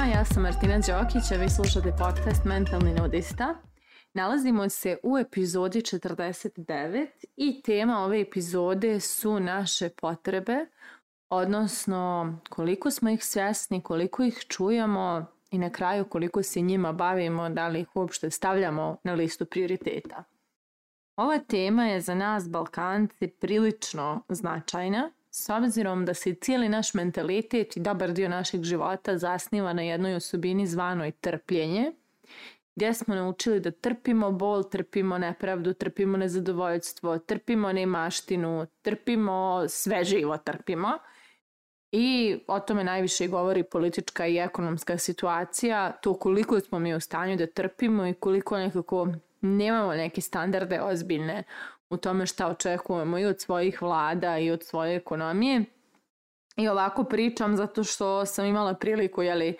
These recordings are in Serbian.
svima, ja sam Martina Đokić, a vi slušate podcast Mentalni nudista. Nalazimo se u epizodi 49 i tema ove epizode su naše potrebe, odnosno koliko smo ih svjesni, koliko ih čujemo i na kraju koliko se njima bavimo, da li ih uopšte stavljamo na listu prioriteta. Ova tema je za nas Balkanci prilično značajna S obzirom da se cijeli naš mentalitet i dobar dio našeg života zasniva na jednoj osobini zvanoj trpljenje, gdje smo naučili da trpimo bol, trpimo nepravdu, trpimo nezadovoljstvo, trpimo nemaštinu, trpimo sve živo trpimo. I o tome najviše govori politička i ekonomska situacija, to koliko smo mi u stanju da trpimo i koliko nekako nemamo neke standarde ozbiljne u tome šta očekujemo i od svojih vlada i od svoje ekonomije. I ovako pričam zato što sam imala priliku jeli,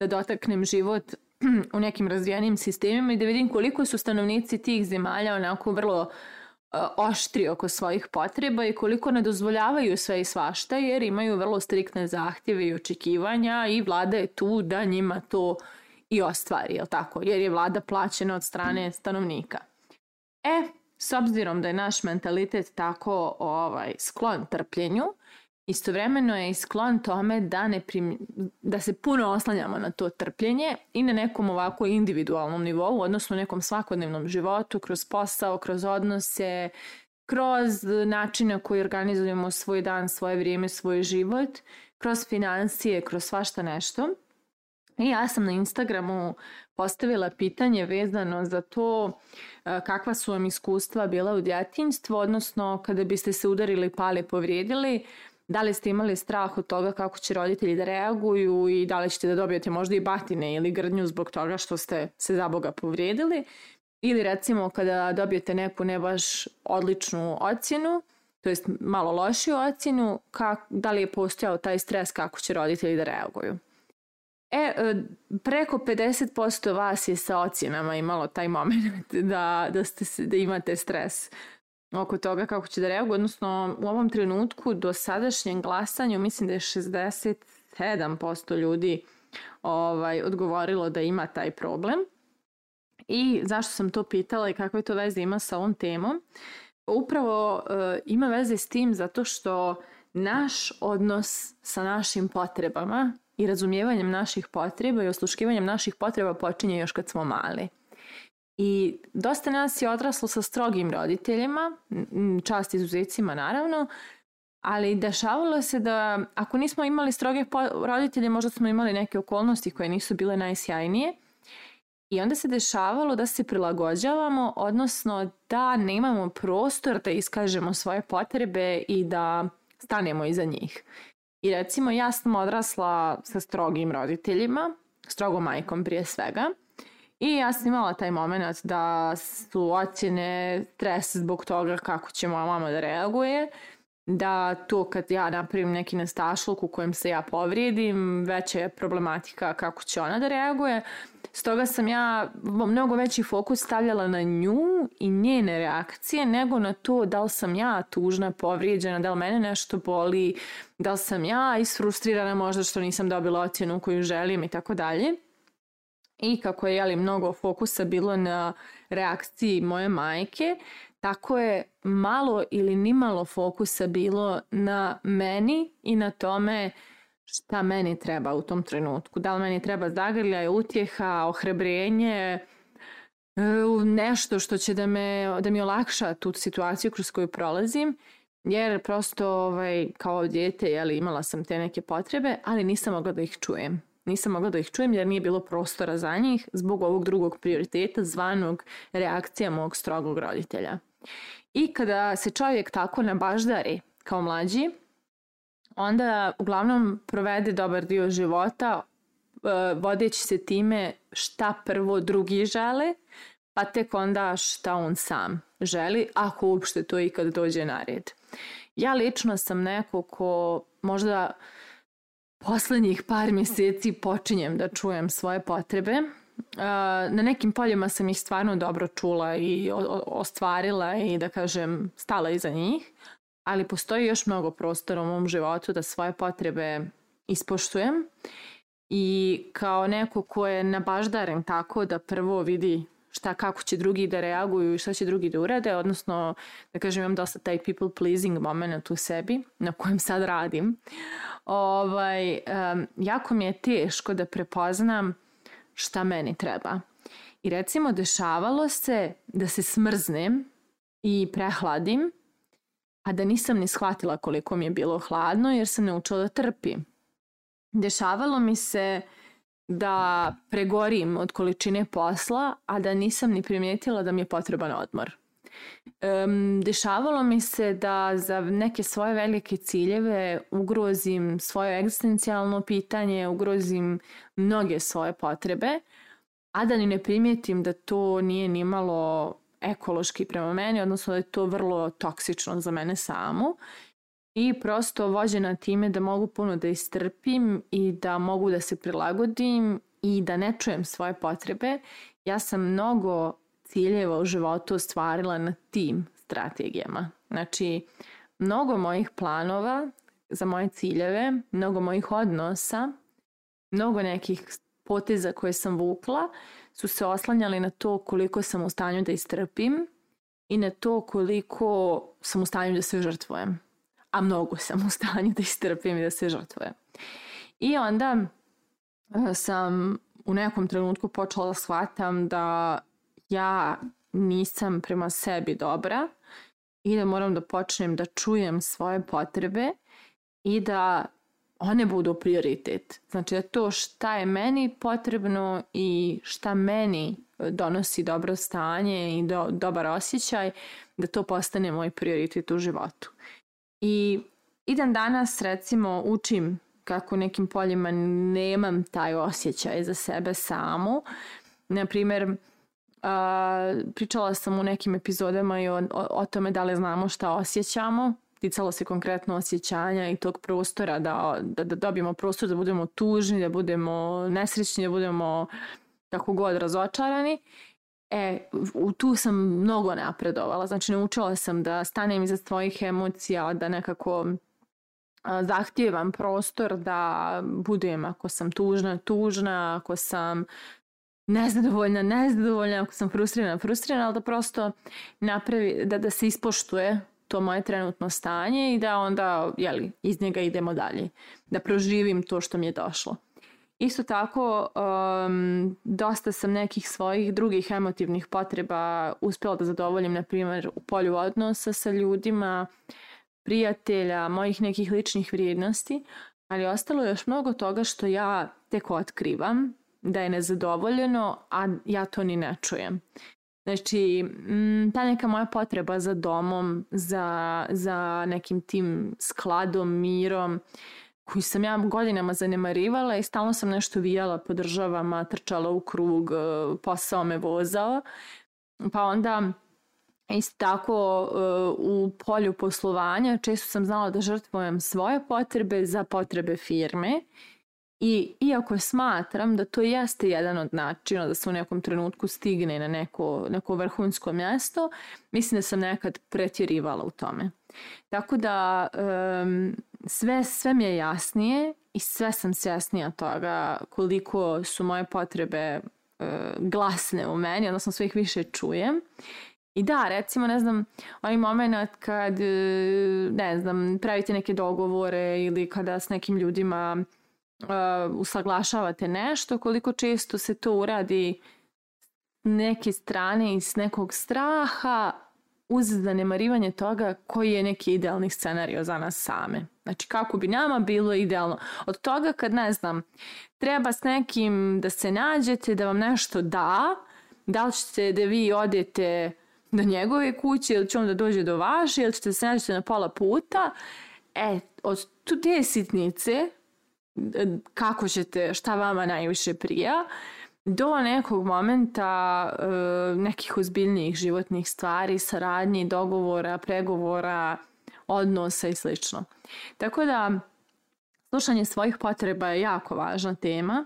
da dotaknem život u nekim razvijenim sistemima i da vidim koliko su stanovnici tih zemalja onako vrlo uh, oštri oko svojih potreba i koliko ne dozvoljavaju sve i svašta jer imaju vrlo striktne zahtjeve i očekivanja i vlada je tu da njima to i ostvari, jel tako? Jer je vlada plaćena od strane stanovnika. E, S obzirom da je naš mentalitet tako ovaj, sklon trpljenju, istovremeno je i sklon tome da, ne prim, da se puno oslanjamo na to trpljenje i na nekom ovako individualnom nivou, odnosno nekom svakodnevnom životu, kroz posao, kroz odnose, kroz načine koji organizujemo svoj dan, svoje vrijeme, svoj život, kroz financije, kroz svašta nešto. I ja sam na Instagramu postavila pitanje vezano za to e, kakva su vam iskustva bila u djetinjstvu, odnosno kada biste se udarili, pali, povrijedili, da li ste imali strah od toga kako će roditelji da reaguju i da li ćete da dobijete možda i batine ili grdnju zbog toga što ste se za Boga povrijedili ili recimo kada dobijete neku ne baš odličnu ocjenu, to jest malo lošiju ocjenu, kak, da li je postojao taj stres kako će roditelji da reaguju. E, e, preko 50% vas je sa ocjenama imalo taj moment da, da, ste, da imate stres oko toga kako će da reaguju, odnosno u ovom trenutku do sadašnjem glasanju mislim da je 67% ljudi ovaj, odgovorilo da ima taj problem. I zašto sam to pitala i kakve to veze ima sa ovom temom? Upravo uh, ima veze s tim zato što naš odnos sa našim potrebama i razumijevanjem naših potreba i osluškivanjem naših potreba počinje još kad smo mali. I dosta nas je odraslo sa strogim roditeljima, čast izuzecima naravno, ali dešavalo se da ako nismo imali stroge roditelje, možda smo imali neke okolnosti koje nisu bile najsjajnije. I onda se dešavalo da se prilagođavamo, odnosno da nemamo prostor da iskažemo svoje potrebe i da stanemo iza njih. I recimo ja sam odrasla sa strogim roditeljima, strogom majkom prije svega. I ja sam imala taj moment da su ocjene stres zbog toga kako će moja mama da reaguje, da to kad ja napravim neki nestašluk u kojem se ja povrijedim, veća je problematika kako će ona da reaguje. Stoga sam ja mnogo veći fokus stavljala na nju i njene reakcije nego na to da li sam ja tužna, povrijeđena, da li mene nešto boli, da li sam ja isfrustrirana možda što nisam dobila ocjenu koju želim i tako dalje. I kako je jeli, mnogo fokusa bilo na reakciji moje majke, tako je malo ili nimalo fokusa bilo na meni i na tome šta meni treba u tom trenutku. Da li meni treba zagrljaj, utjeha, ohrebrenje, e, nešto što će da, me, da mi olakša tu situaciju kroz koju prolazim, jer prosto ovaj, kao djete jeli, imala sam te neke potrebe, ali nisam mogla da ih čujem. Nisam mogla da ih čujem jer nije bilo prostora za njih zbog ovog drugog prioriteta zvanog reakcija mog strogog roditelja. I kada se čovjek tako nabaždari kao mlađi, onda uglavnom provede dobar dio života e, vodeći se time šta prvo drugi žele, pa tek onda šta on sam želi, ako uopšte to ikad dođe na red. Ja lično sam neko ko možda poslednjih par mjeseci počinjem da čujem svoje potrebe. E, na nekim poljima sam ih stvarno dobro čula i ostvarila i da kažem stala iza njih, ali postoji još mnogo prostora u mom životu da svoje potrebe ispoštujem i kao neko ko je nabaždaren tako da prvo vidi šta, kako će drugi da reaguju i šta će drugi da urade, odnosno, da kažem, imam dosta taj people pleasing moment u sebi, na kojem sad radim. Ovaj, um, jako mi je teško da prepoznam šta meni treba. I recimo, dešavalo se da se smrznem i prehladim, a da nisam ni shvatila koliko mi je bilo hladno jer sam naučila da trpim. Dešavalo mi se da pregorim od količine posla, a da nisam ni primijetila da mi je potreban odmor. Um, dešavalo mi se da za neke svoje velike ciljeve ugrozim svoje egzistencijalno pitanje, ugrozim mnoge svoje potrebe, a da ni ne primijetim da to nije ni malo ekološki prema meni, odnosno da je to vrlo toksično za mene samu i prosto vođena time da mogu puno da istrpim i da mogu da se prilagodim i da ne čujem svoje potrebe, ja sam mnogo ciljeva u životu ostvarila na tim strategijama. Znači, mnogo mojih planova za moje ciljeve, mnogo mojih odnosa, mnogo nekih poteza koje sam vukla su se oslanjali na to koliko sam u stanju da istrpim i na to koliko sam u stanju da se žrtvujem a mnogo sam u stanju da istrpim i da se žrtvujem. I onda e, sam u nekom trenutku počela da shvatam da ja nisam prema sebi dobra i da moram da počnem da čujem svoje potrebe i da one budu prioritet. Znači da to šta je meni potrebno i šta meni donosi dobro stanje i do, dobar osjećaj, da to postane moj prioritet u životu. I idem danas recimo učim kako nekim poljima nemam taj osjećaj za sebe samu. Naprimer, uh, pričala sam u nekim epizodama i o, o, o tome da li znamo šta osjećamo. Ticalo se konkretno osjećanja i tog prostora da, da, da dobijemo prostor da budemo tužni, da budemo nesrećni, da budemo kako god razočarani. E, tu sam mnogo napredovala, znači naučila sam da stanem iza svojih emocija, da nekako zahtijevam prostor da budem ako sam tužna, tužna, ako sam nezadovoljna, nezadovoljna, ako sam frustrirana, frustrirana, ali da prosto napravi, da, da se ispoštuje to moje trenutno stanje i da onda, jeli, iz njega idemo dalje. Da proživim to što mi je došlo. Isto tako, um, dosta sam nekih svojih drugih emotivnih potreba uspjela da zadovoljim, na primjer, u polju odnosa sa ljudima, prijatelja, mojih nekih ličnih vrijednosti, ali ostalo je još mnogo toga što ja tek otkrivam, da je nezadovoljeno, a ja to ni ne čujem. Znači, ta neka moja potreba za domom, za, za nekim tim skladom, mirom, koju sam ja godinama zanemarivala i stalno sam nešto vijala po državama, trčala u krug, e, posao me vozao. Pa onda isto tako e, u polju poslovanja često sam znala da žrtvujem svoje potrebe za potrebe firme I iako smatram da to jeste jedan od načina da se u nekom trenutku stigne na neko, neko vrhunsko mjesto, mislim da sam nekad pretjerivala u tome. Tako da um, sve, sve mi je jasnije i sve sam svjesnija toga koliko su moje potrebe uh, glasne u meni, odnosno sve ih više čujem. I da, recimo, ne znam, onaj moment kad, e, ne znam, pravite neke dogovore ili kada s nekim ljudima usaglašavate nešto, koliko često se to uradi neke strane iz nekog straha uz zanemarivanje toga koji je neki idealni scenario za nas same. Znači kako bi nama bilo idealno. Od toga kad ne znam, treba s nekim da se nađete, da vam nešto da, da li ćete da vi odete do njegove kuće ili će on da dođe do vaše ili ćete se nađete na pola puta. E, od te sitnice kako ćete, šta vama najviše prija, do nekog momenta e, nekih ozbiljnijih životnih stvari, saradnji, dogovora, pregovora, odnosa i slično. Tako da slušanje svojih potreba je jako važna tema.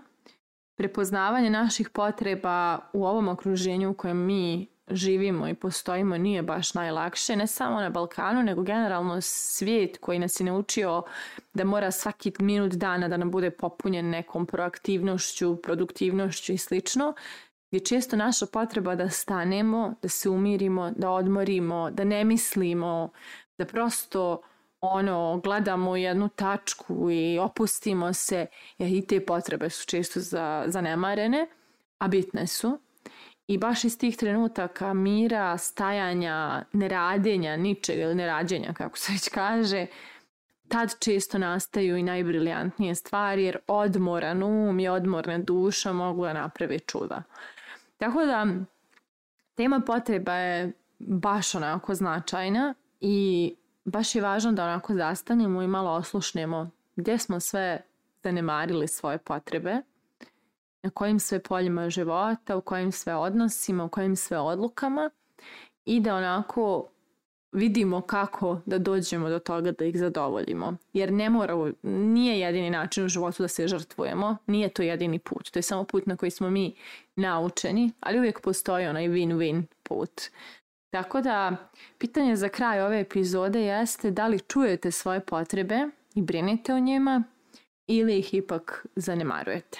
Prepoznavanje naših potreba u ovom okruženju u kojem mi živimo i postojimo nije baš najlakše, ne samo na Balkanu, nego generalno svijet koji nas je naučio da mora svaki minut dana da nam bude popunjen nekom proaktivnošću, produktivnošću i slično, je često naša potreba da stanemo, da se umirimo, da odmorimo, da ne mislimo, da prosto ono, gledamo jednu tačku i opustimo se, jer i te potrebe su često za, zanemarene, a bitne su. I baš iz tih trenutaka mira, stajanja, neradenja, ničega ili nerađenja, kako se već kaže, tad često nastaju i najbriljantnije stvari, jer odmoran um i odmorna duša mogu da naprave čuda. Tako da, tema potreba je baš onako značajna i baš je važno da onako zastanemo i malo oslušnemo gdje smo sve zanemarili svoje potrebe, na kojim sve poljima života, u kojim sve odnosima, u kojim sve odlukama i da onako vidimo kako da dođemo do toga da ih zadovoljimo. Jer ne mora, nije jedini način u životu da se žrtvujemo, nije to jedini put. To je samo put na koji smo mi naučeni, ali uvijek postoji onaj win-win put. Tako da, pitanje za kraj ove epizode jeste da li čujete svoje potrebe i brinete o njima ili ih ipak zanemarujete.